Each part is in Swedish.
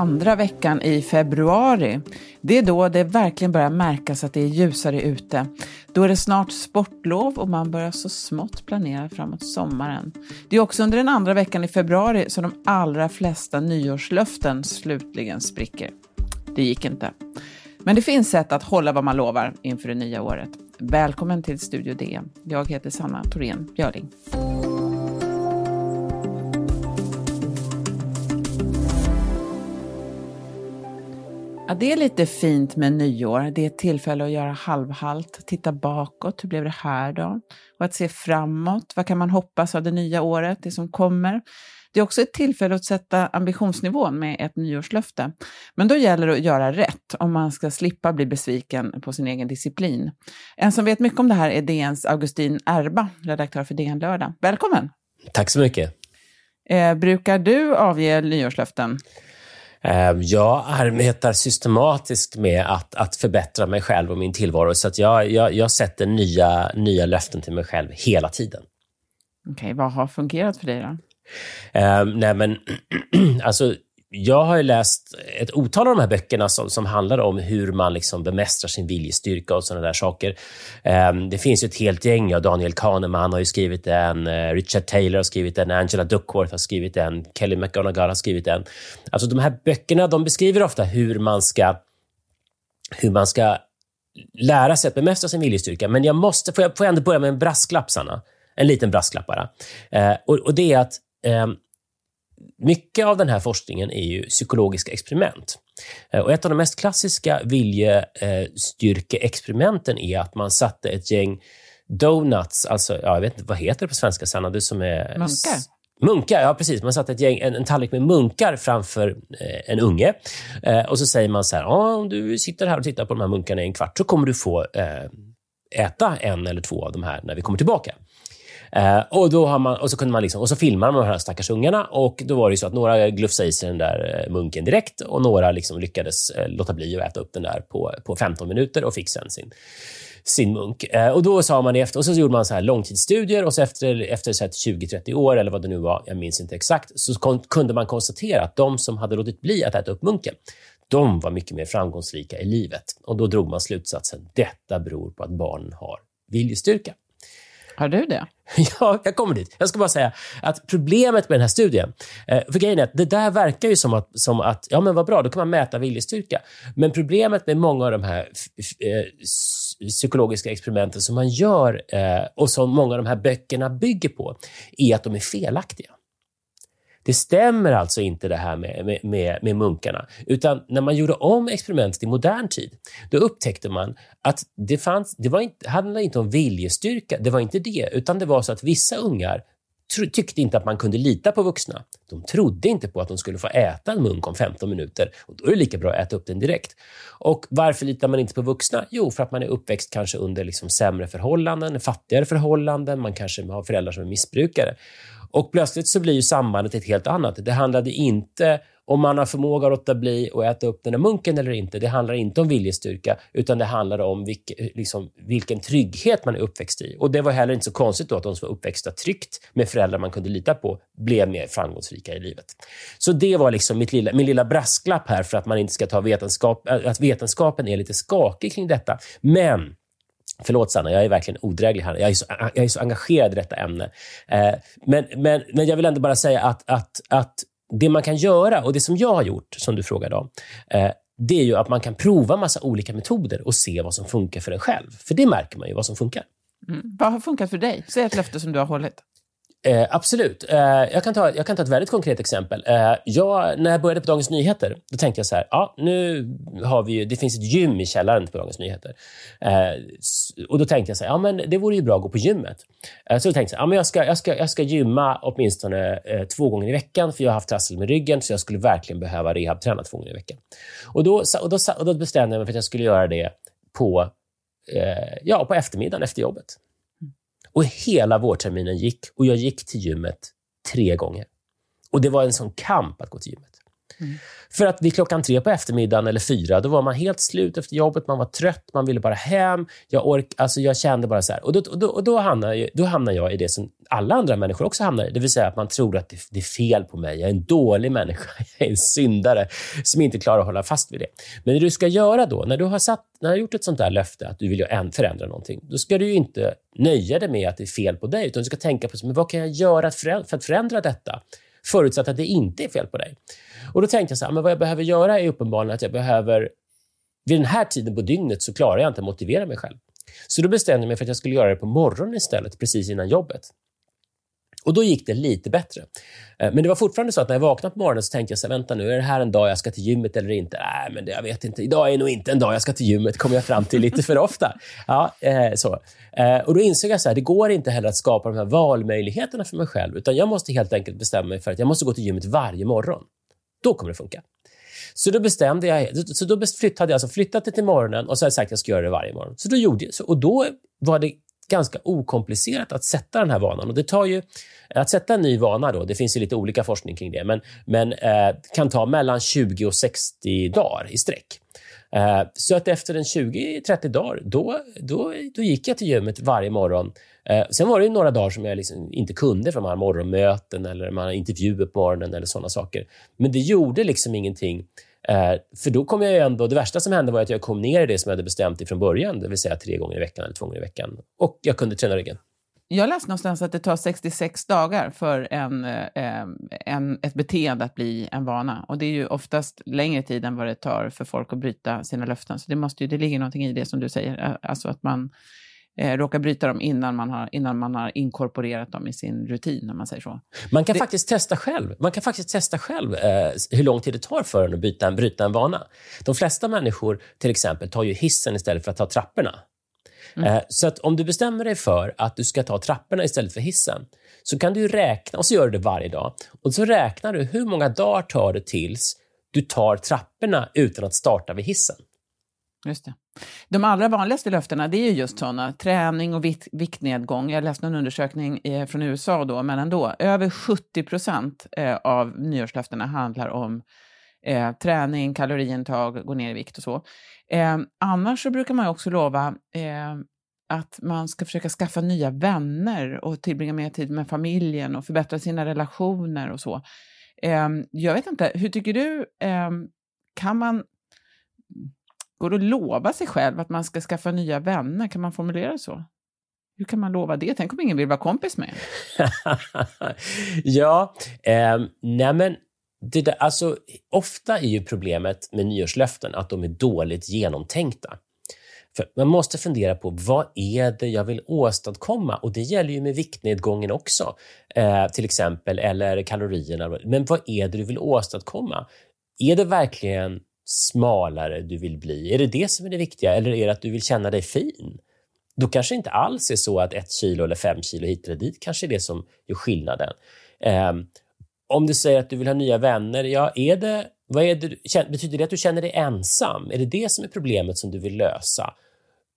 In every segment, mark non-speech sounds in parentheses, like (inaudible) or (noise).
andra veckan i februari. Det är då det verkligen börjar märkas att det är ljusare ute. Då är det snart sportlov och man börjar så smått planera framåt sommaren. Det är också under den andra veckan i februari som de allra flesta nyårslöften slutligen spricker. Det gick inte. Men det finns sätt att hålla vad man lovar inför det nya året. Välkommen till Studio D. Jag heter Sanna Thorén Björling. Ja, det är lite fint med nyår. Det är ett tillfälle att göra halvhalt, titta bakåt, hur blev det här då? Och att se framåt, vad kan man hoppas av det nya året, det som kommer? Det är också ett tillfälle att sätta ambitionsnivån med ett nyårslöfte. Men då gäller det att göra rätt om man ska slippa bli besviken på sin egen disciplin. En som vet mycket om det här är DNs Augustin Erba, redaktör för DN Lördag. Välkommen! Tack så mycket. Eh, brukar du avge nyårslöften? Ehm, jag arbetar systematiskt med att, att förbättra mig själv och min tillvaro. Så att jag, jag, jag sätter nya, nya löften till mig själv hela tiden. Okej, okay, vad har fungerat för dig då? Um, nej, men (clears throat) alltså jag har läst ett otal av de här böckerna som, som handlar om hur man liksom bemästrar sin viljestyrka och sådana där saker. Um, det finns ju ett helt gäng. Ja, Daniel Kahneman har ju skrivit en, uh, Richard Taylor har skrivit en, Angela Duckworth har skrivit en, Kelly McGonagall har skrivit en. Alltså de här böckerna de beskriver ofta hur man ska, hur man ska lära sig att bemästra sin viljestyrka. Men jag måste, får jag, får jag ändå börja med en brasklapp, Sanna? En liten brasklapp bara. Uh, och, och det är att um, mycket av den här forskningen är ju psykologiska experiment. Eh, och ett av de mest klassiska viljestyrkeexperimenten är att man satte ett gäng donuts, alltså, ja, jag vet inte, vad heter det på svenska, Sanna? Du som är... Munkar. Munkar, ja precis. Man satte ett gäng, en, en tallrik med munkar framför eh, en unge. Eh, och så säger man så här, om du sitter här och tittar på de här munkarna i en kvart så kommer du få eh, äta en eller två av de här när vi kommer tillbaka. Eh, och, då har man, och, så kunde man liksom, och så filmade man de här stackars ungarna och då var det så att några glufsade i sig den där eh, munken direkt och några liksom lyckades eh, låta bli att äta upp den där på, på 15 minuter och fick sen sin sin munk. Eh, och då sa man efter, och så gjorde man så här långtidsstudier och så efter, efter 20-30 år, eller vad det nu var, jag minns inte exakt, så kon, kunde man konstatera att de som hade låtit bli att äta upp munken, de var mycket mer framgångsrika i livet. Och då drog man slutsatsen, detta beror på att barnen har viljestyrka. Har du det? (laughs) Ja, jag kommer dit. Jag ska bara säga att problemet med den här studien, eh, för grejen är att det där verkar ju som att, som att, ja men vad bra, då kan man mäta viljestyrka. Men problemet med många av de här eh, psykologiska experimenten som man gör eh, och som många av de här böckerna bygger på, är att de är felaktiga. Det stämmer alltså inte det här med, med, med, munkarna. Utan när man gjorde om experimentet i modern tid, då upptäckte man att det, fanns, det var inte, handlade inte om viljestyrka, det var inte det, utan det var så att vissa ungar tyckte inte att man kunde lita på vuxna. De trodde inte på att de skulle få äta en munk om 15 minuter. Och Då är det lika bra att äta upp den direkt. Och Varför litar man inte på vuxna? Jo, för att man är uppväxt kanske under liksom sämre förhållanden, fattigare förhållanden, man kanske har föräldrar som är missbrukare. Och plötsligt så blir ju sambandet ett helt annat. Det handlade inte om man har förmåga att låta bli att äta upp den där munken eller inte. Det handlar inte om viljestyrka, utan det handlar om vilk, liksom, vilken trygghet man är uppväxt i. Och Det var heller inte så konstigt då att de som var uppväxta tryggt med föräldrar man kunde lita på blev mer framgångsrika i livet. Så det var liksom mitt lilla, min lilla brasklapp här för att man inte ska ta vetenskap, att vetenskapen är lite skakig kring detta. Men Förlåt Sanna, jag är verkligen odräglig här. Jag är så, jag är så engagerad i detta ämne. Eh, men, men, men jag vill ändå bara säga att, att, att det man kan göra, och det som jag har gjort, som du frågade om, eh, det är ju att man kan prova massa olika metoder och se vad som funkar för en själv. För det märker man ju, vad som funkar. Mm. Vad har funkat för dig? Säg ett löfte som du har hållit. Eh, absolut. Eh, jag, kan ta, jag kan ta ett väldigt konkret exempel. Eh, jag, när jag började på Dagens Nyheter, då tänkte jag så här, ja, nu har vi ju, det finns ett gym i källaren på Dagens Nyheter. Eh, och Då tänkte jag så här, ja, men det vore ju bra att gå på gymmet. Eh, så då tänkte jag, ja, men jag, ska, jag, ska, jag ska gymma åtminstone eh, två gånger i veckan, för jag har haft trassel med ryggen, så jag skulle verkligen behöva rehabträna två gånger i veckan. Och då, och då, och då bestämde jag mig för att jag skulle göra det på, eh, ja, på eftermiddagen efter jobbet. Och hela vårterminen gick och jag gick till gymmet tre gånger. Och det var en sån kamp att gå till gymmet. Mm. För att vid klockan tre på eftermiddagen eller fyra, då var man helt slut efter jobbet, man var trött, man ville bara hem. Jag, ork, alltså jag kände bara så här. Och då, och då, och då, hamnar jag, då hamnar jag i det som alla andra människor också hamnar i. Det vill säga att man tror att det, det, är fel på mig. Jag är en dålig människa. (laughs) Jag är en syndare som inte klarar att hålla fast vid det. Men det du ska göra då, när du har, satt, när du har gjort ett sånt där löfte att du vill förändra någonting, då ska du inte nöja dig med att det är fel på dig, utan du ska tänka på men vad kan jag göra för att förändra detta? Förutsatt att det inte är fel på dig. Och Då tänkte jag så här, men vad jag behöver göra är uppenbarligen att jag behöver... Vid den här tiden på dygnet så klarar jag inte att motivera mig själv. Så då bestämde jag mig för att jag skulle göra det på morgonen istället, precis innan jobbet. Och Då gick det lite bättre. Eh, men det var fortfarande så att när jag vaknade på morgonen så tänkte jag så här, vänta nu, är det här en dag jag ska till gymmet eller inte? Nej, men det, jag vet inte. Idag är nog inte en dag jag ska till gymmet, kommer jag fram till lite för ofta. (laughs) Ja, eh, så. Eh, och Då insåg jag att det går inte heller att skapa de här valmöjligheterna för mig själv, utan jag måste helt enkelt bestämma mig för att jag måste gå till gymmet varje morgon. Då kommer det funka. Så då bestämde jag, så då flyttade jag alltså flyttat det till morgonen och så har jag sagt att jag ska göra det varje morgon. Så då gjorde jag, och då var det ganska okomplicerat att sätta den här vanan. Och det tar ju, att sätta en ny vana, då, det finns ju lite olika forskning kring det, men, men eh, kan ta mellan 20 och 60 dagar i sträck. Eh, så att efter en 20-30 dagar, då, då, då gick jag till gymmet varje morgon. Eh, sen var det några dagar som jag liksom inte kunde, för man har morgonmöten eller man har intervjuer på morgonen eller sådana saker. Men det gjorde liksom ingenting. Eh, för då kom jag ändå, det värsta som hände var att jag kom ner i det som jag hade bestämt från början, det vill säga tre gånger i veckan eller två gånger i veckan. Och jag kunde träna ryggen. Jag läste någonstans att det tar 66 dagar för en, eh, en, ett beteende att bli en vana. Och det är ju oftast längre tid än vad det tar för folk att bryta sina löften. Så det, måste ju, det ligger någonting i det som du säger, eh, alltså att man eh, råkar bryta dem innan man, har, innan man har inkorporerat dem i sin rutin, om man säger så. Man kan det... faktiskt testa själv, man kan faktiskt testa själv eh, hur lång tid det tar för en att bryta en, bryta en vana. De flesta människor till exempel tar ju hissen istället för att ta trapporna. Mm. Eh, så att om du bestämmer dig för att du ska ta trapporna istället för hissen, så kan du räkna, och så gör du det varje dag, och så räknar du hur många dagar tar det tills du tar trapporna utan att starta vid hissen. Just det. De allra vanligaste löftena det är just sådana, träning och vikt, viktnedgång. Jag läste en undersökning eh, från USA då, men ändå. Över 70 procent eh, av nyårslöftena handlar om eh, träning, kaloriintag, gå ner i vikt och så. Eh, annars så brukar man också lova eh, att man ska försöka skaffa nya vänner och tillbringa mer tid med familjen och förbättra sina relationer och så. Eh, jag vet inte, hur tycker du? Eh, kan man Går det att lova sig själv att man ska skaffa nya vänner? Kan man formulera det så? Hur kan man lova det? Tänk om ingen vill vara kompis med (laughs) Ja, eh, nej men det där, alltså, ofta är ju problemet med nyårslöften att de är dåligt genomtänkta. För man måste fundera på vad är det jag vill åstadkomma? Och Det gäller ju med viktnedgången också, eh, till exempel, eller kalorierna. Men vad är det du vill åstadkomma? Är det verkligen smalare du vill bli? Är det det som är det viktiga eller är det att du vill känna dig fin? Då kanske inte alls är så att ett kilo eller fem kilo hit eller dit kanske är det som gör skillnaden. Um, om du säger att du vill ha nya vänner, ja, är det, vad är det, betyder det att du känner dig ensam? Är det det som är problemet som du vill lösa?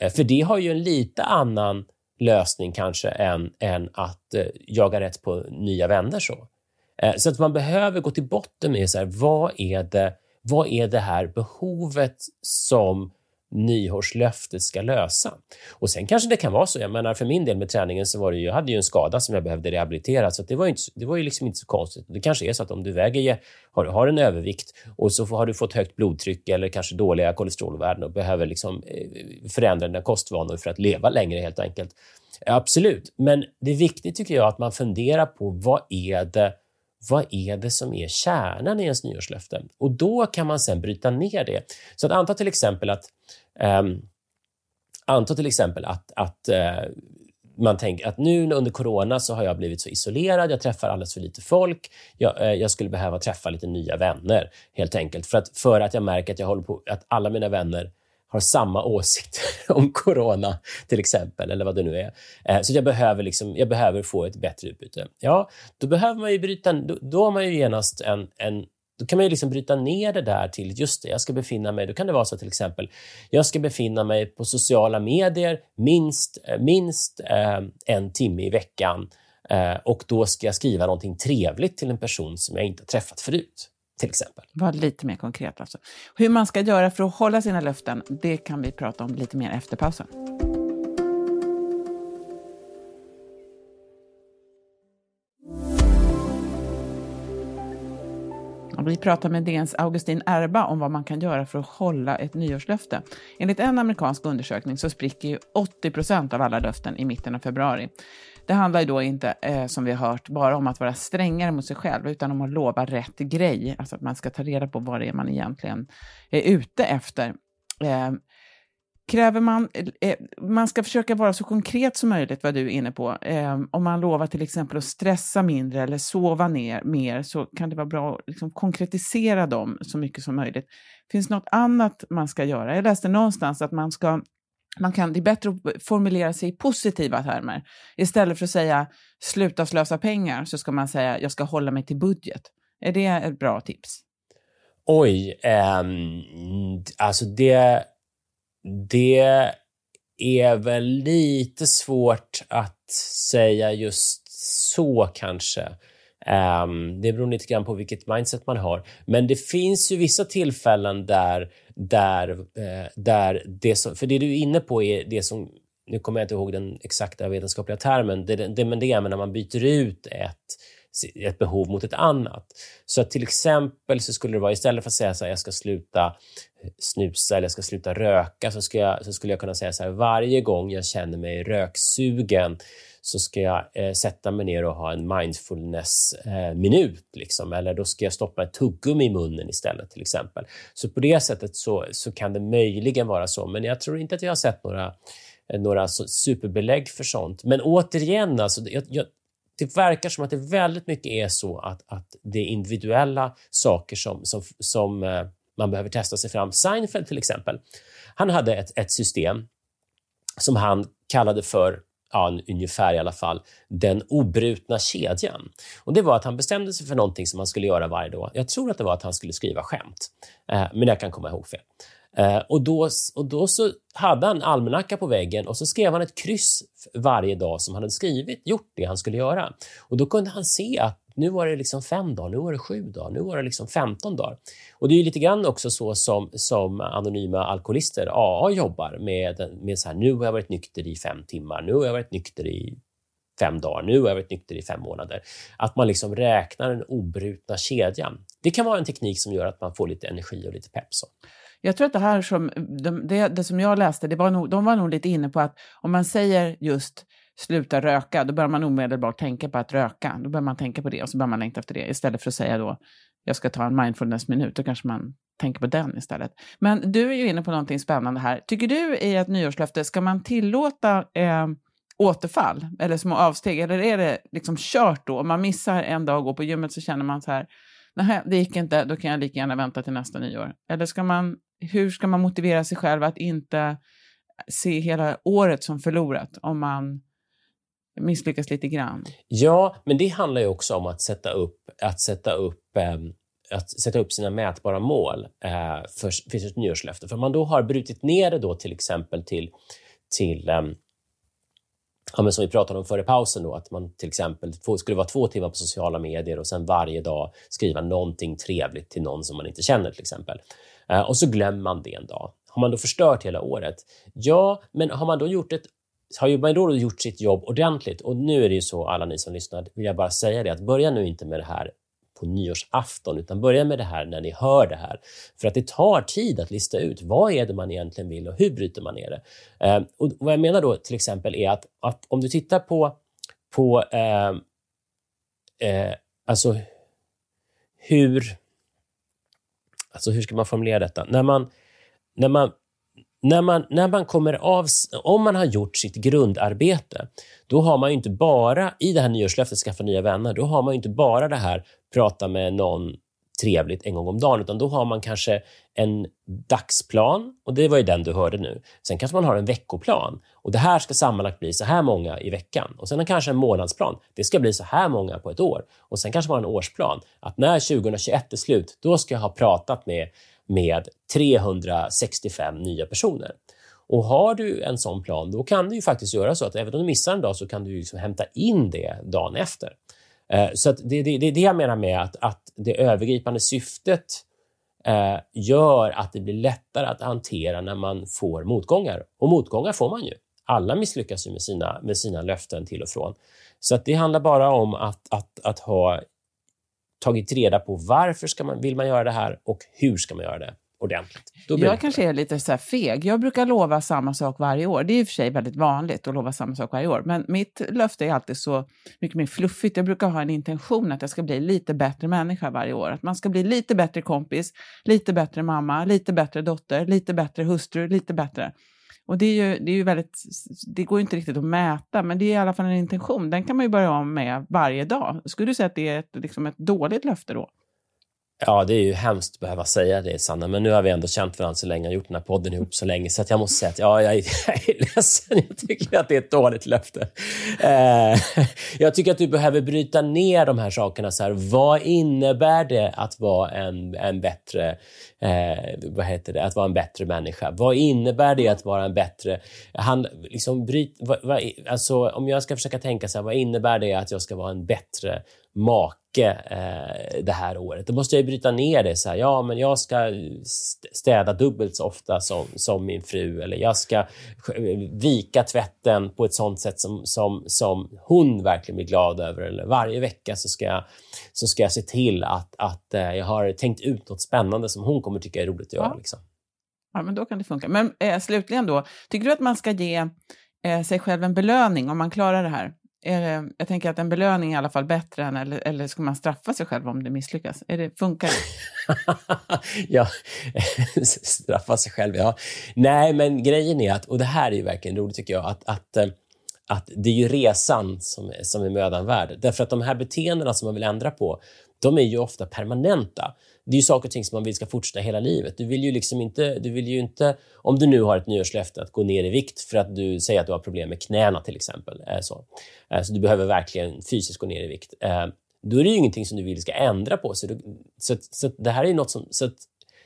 Eh, för det har ju en lite annan lösning kanske än, än att eh, jaga rätt på nya vänner. Så, eh, så att man behöver gå till botten med så här, vad är det vad är det här behovet som nyårslöftet ska lösa? Och Sen kanske det kan vara så. Jag menar, för min del med träningen så var det ju, jag hade ju en skada som jag behövde rehabilitera, så det var ju, inte, det var ju liksom inte så konstigt. Det kanske är så att om du väger, har, har en övervikt och så har du fått högt blodtryck eller kanske dåliga kolesterolvärden och behöver liksom eh, förändra dina kostvanor för att leva längre helt enkelt. Absolut, men det är viktigt tycker jag att man funderar på vad är det vad är det som är kärnan i ens nyårslöfte? Och då kan man sen bryta ner det. Så att anta till exempel att, um, anta till exempel att, att uh, man tänker att nu under corona så har jag blivit så isolerad, jag träffar alldeles för lite folk. Jag, eh, jag skulle behöva träffa lite nya vänner helt enkelt. För att, för att jag märker att jag håller på att alla mina vänner har samma åsikt (laughs) om corona, till exempel, eller vad det nu är. Eh, så jag behöver, liksom, jag behöver få ett bättre utbyte. Ja, då behöver man ju bryta... Då, då har man ju genast en, en då kan man ju liksom bryta ner det där till, just det, jag ska befinna mig, då kan det vara så till exempel, jag ska befinna mig på sociala medier minst, eh, minst eh, en timme i veckan eh, och då ska jag skriva någonting trevligt till en person som jag inte har träffat förut till exempel. Var lite mer konkret alltså. Hur man ska göra för att hålla sina löften, det kan vi prata om lite mer efter pausen. Vi pratar med DNs Augustin Erba om vad man kan göra för att hålla ett nyårslöfte. Enligt en amerikansk undersökning så spricker ju 80 procent av alla löften i mitten av februari. Det handlar ju då inte, eh, som vi har hört, bara om att vara strängare mot sig själv, utan om att lova rätt grej. Alltså att man ska ta reda på vad det är man egentligen är ute efter. Eh, kräver man, eh, man ska försöka vara så konkret som möjligt, vad du är inne på. Eh, om man lovar till exempel att stressa mindre eller sova ner mer så kan det vara bra att liksom konkretisera dem så mycket som möjligt. Finns något annat man ska göra? Jag läste någonstans att man ska man kan, det är bättre att formulera sig i positiva termer. Istället för att säga sluta slösa pengar så ska man säga jag ska hålla mig till budget. Är det ett bra tips? Oj, um, alltså det, det är väl lite svårt att säga just så kanske. Um, det beror lite grann på vilket mindset man har. Men det finns ju vissa tillfällen där, där, eh, där det som, för det du är inne på är det som, nu kommer jag inte ihåg den exakta vetenskapliga termen, det, det, men det är när man byter ut ett, ett behov mot ett annat. Så att till exempel så skulle det vara, istället för att säga så här, jag ska sluta eh, snusa eller jag ska sluta röka, så, ska jag, så skulle jag kunna säga så här, varje gång jag känner mig röksugen så ska jag eh, sätta mig ner och ha en mindfulness-minut. Eh, liksom. Eller då ska jag stoppa ett tuggummi i munnen istället till exempel. Så på det sättet så, så kan det möjligen vara så, men jag tror inte att jag har sett några, eh, några superbelägg för sånt. Men återigen, alltså, jag, jag, det verkar som att det väldigt mycket är så att, att det är individuella saker som, som, som eh, man behöver testa sig fram. Seinfeld till exempel, han hade ett, ett system som han kallade för ja, ungefär i alla fall, den obrutna kedjan. Och Det var att han bestämde sig för någonting som han skulle göra varje dag. Jag tror att det var att han skulle skriva skämt, eh, men jag kan komma ihåg fel. Eh, och, då, och då så hade han almanacka på väggen och så skrev han ett kryss varje dag som han hade skrivit, gjort det han skulle göra. Och Då kunde han se att nu var det liksom fem dagar, nu var det sju dagar, nu var det liksom 15 dagar. Och Det är lite grann också så som, som anonyma alkoholister, AA, jobbar med, med så här, nu har jag varit nykter i fem timmar, nu har jag varit nykter i fem dagar, nu har jag varit nykter i fem månader. Att man liksom räknar den obrutna kedjan. Det kan vara en teknik som gör att man får lite energi och lite pepp. Jag tror att det här som, det, det som jag läste, det var nog, de var nog lite inne på att om man säger just sluta röka, då börjar man omedelbart tänka på att röka. Då börjar man tänka på det och så börjar man längta efter det. Istället för att säga då, jag ska ta en mindfulness-minut, då kanske man tänker på den istället. Men du är ju inne på någonting spännande här. Tycker du i ett nyårslöfte, ska man tillåta eh, återfall eller små avsteg? Eller är det liksom kört då? Om man missar en dag och går på gymmet så känner man så här, nej, det gick inte, då kan jag lika gärna vänta till nästa nyår. Eller ska man, hur ska man motivera sig själv att inte se hela året som förlorat om man misslyckas lite grann. Ja, men det handlar ju också om att sätta upp, att sätta upp eh, att sätta upp sina mätbara mål eh, för, för sitt nyårslöfte. För om man då har brutit ner det då till exempel till, till eh, ja, men som vi pratade om före pausen, då, att man till exempel skulle vara två timmar på sociala medier och sen varje dag skriva någonting trevligt till någon som man inte känner till exempel. Eh, och så glömmer man det en dag. Har man då förstört hela året? Ja, men har man då gjort ett har ju då gjort sitt jobb ordentligt och nu är det ju så, alla ni som lyssnar, vill jag bara säga det att börja nu inte med det här på nyårsafton, utan börja med det här när ni hör det här. För att det tar tid att lista ut vad är det man egentligen vill och hur bryter man ner det. Eh, och vad jag menar då till exempel är att, att om du tittar på, på eh, eh, alltså hur, alltså hur ska man formulera detta? När man, när man när man, när man kommer av, om man har gjort sitt grundarbete, då har man inte bara, i det här nyårslöftet skaffa nya vänner, då har man inte bara det här prata med någon trevligt en gång om dagen, utan då har man kanske en dagsplan och det var ju den du hörde nu. Sen kanske man har en veckoplan och det här ska sammanlagt bli så här många i veckan. Och sen kanske en månadsplan. Det ska bli så här många på ett år. Och sen kanske man har en årsplan. Att när 2021 är slut, då ska jag ha pratat med med 365 nya personer. Och Har du en sån plan, då kan du ju faktiskt göra så att även om du missar en dag så kan du liksom hämta in det dagen efter. Eh, så det, det, det är det jag menar med att, att det övergripande syftet eh, gör att det blir lättare att hantera när man får motgångar. Och motgångar får man ju. Alla misslyckas ju med sina, med sina löften till och från. Så att det handlar bara om att, att, att ha tagit reda på varför ska man, vill man göra det här och hur ska man göra det ordentligt. jag kanske är lite så feg. Jag brukar lova samma sak varje år. Det är i och för sig väldigt vanligt att lova samma sak varje år. Men mitt löfte är alltid så mycket mer fluffigt. Jag brukar ha en intention att jag ska bli lite bättre människa varje år. Att man ska bli lite bättre kompis, lite bättre mamma, lite bättre dotter, lite bättre hustru, lite bättre. Och det, är ju, det, är ju väldigt, det går inte riktigt att mäta, men det är i alla fall en intention. Den kan man ju börja om med varje dag. Skulle du säga att det är ett, liksom ett dåligt löfte då? Ja, det är ju hemskt att behöva säga det, Sanna, men nu har vi ändå känt varandra så länge och gjort den här podden ihop så länge, så att jag måste säga att ja, jag, är, (laughs) jag är ledsen. Jag tycker att det är ett dåligt löfte. Eh, jag tycker att du behöver bryta ner de här sakerna. Så här, vad innebär det att vara en, en bättre eh, vad heter det, att vara en bättre människa? Vad innebär det att vara en bättre... Han, liksom, bryt, vad, vad, alltså, om jag ska försöka tänka så här, vad innebär det att jag ska vara en bättre make eh, det här året. Då måste jag bryta ner det. så här, Ja, men jag ska städa dubbelt så ofta som, som min fru eller jag ska vika tvätten på ett sånt sätt som, som, som hon verkligen blir glad över. Eller varje vecka så ska jag, så ska jag se till att, att eh, jag har tänkt ut något spännande som hon kommer tycka är roligt att göra. Ja. Liksom. Ja, men då kan det funka. Men eh, slutligen då, tycker du att man ska ge eh, sig själv en belöning om man klarar det här? är det, jag tänker att en belöning är i alla fall bättre än, eller, eller ska man straffa sig själv om det misslyckas? Är det, funkar det? (laughs) ja, (laughs) straffa sig själv, ja. Nej, men grejen är att, och det här är ju verkligen roligt tycker jag, att, att, eh, att det är ju resan som, som är mödan värd. Därför att de här beteendena som man vill ändra på, de är ju ofta permanenta det är ju saker och ting som man vill ska fortsätta hela livet. Du vill ju liksom inte, du vill ju inte, om du nu har ett nyårslöfte att gå ner i vikt för att du säger att du har problem med knäna till exempel, eh, så, eh, så du behöver verkligen fysiskt gå ner i vikt. Eh, då är det ju ingenting som du vill ska ändra på. Så, du, så, så det här är något som, så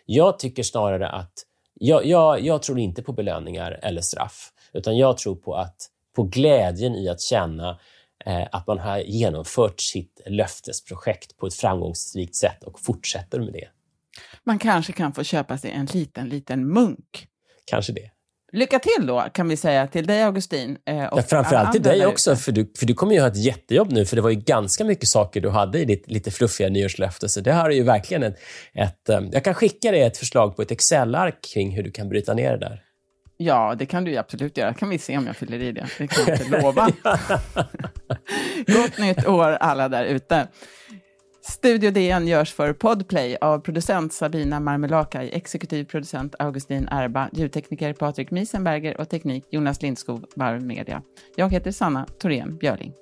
jag tycker snarare att, jag, jag, jag tror inte på belöningar eller straff, utan jag tror på att på glädjen i att känna att man har genomfört sitt löftesprojekt på ett framgångsrikt sätt och fortsätter med det. Man kanske kan få köpa sig en liten, liten munk. Kanske det. Lycka till då, kan vi säga till dig Augustin. Eh, och ja, framförallt till dig också, för du, för du kommer ju ha ett jättejobb nu, för det var ju ganska mycket saker du hade i ditt lite fluffiga nyårslöfte, så det har ju verkligen ett, ett... Eh, jag kan skicka dig ett förslag på ett Excel-ark kring hur du kan bryta ner det där. Ja, det kan du absolut göra. kan vi se om jag fyller i det. Det kan jag inte lova. (laughs) Gott nytt år alla där ute. Studio DN görs för Podplay av producent Sabina Marmelakai, exekutiv producent Augustin Erba, ljudtekniker Patrik Miesenberger och teknik Jonas Lindskog, Varv Media. Jag heter Sanna Thorén Björling.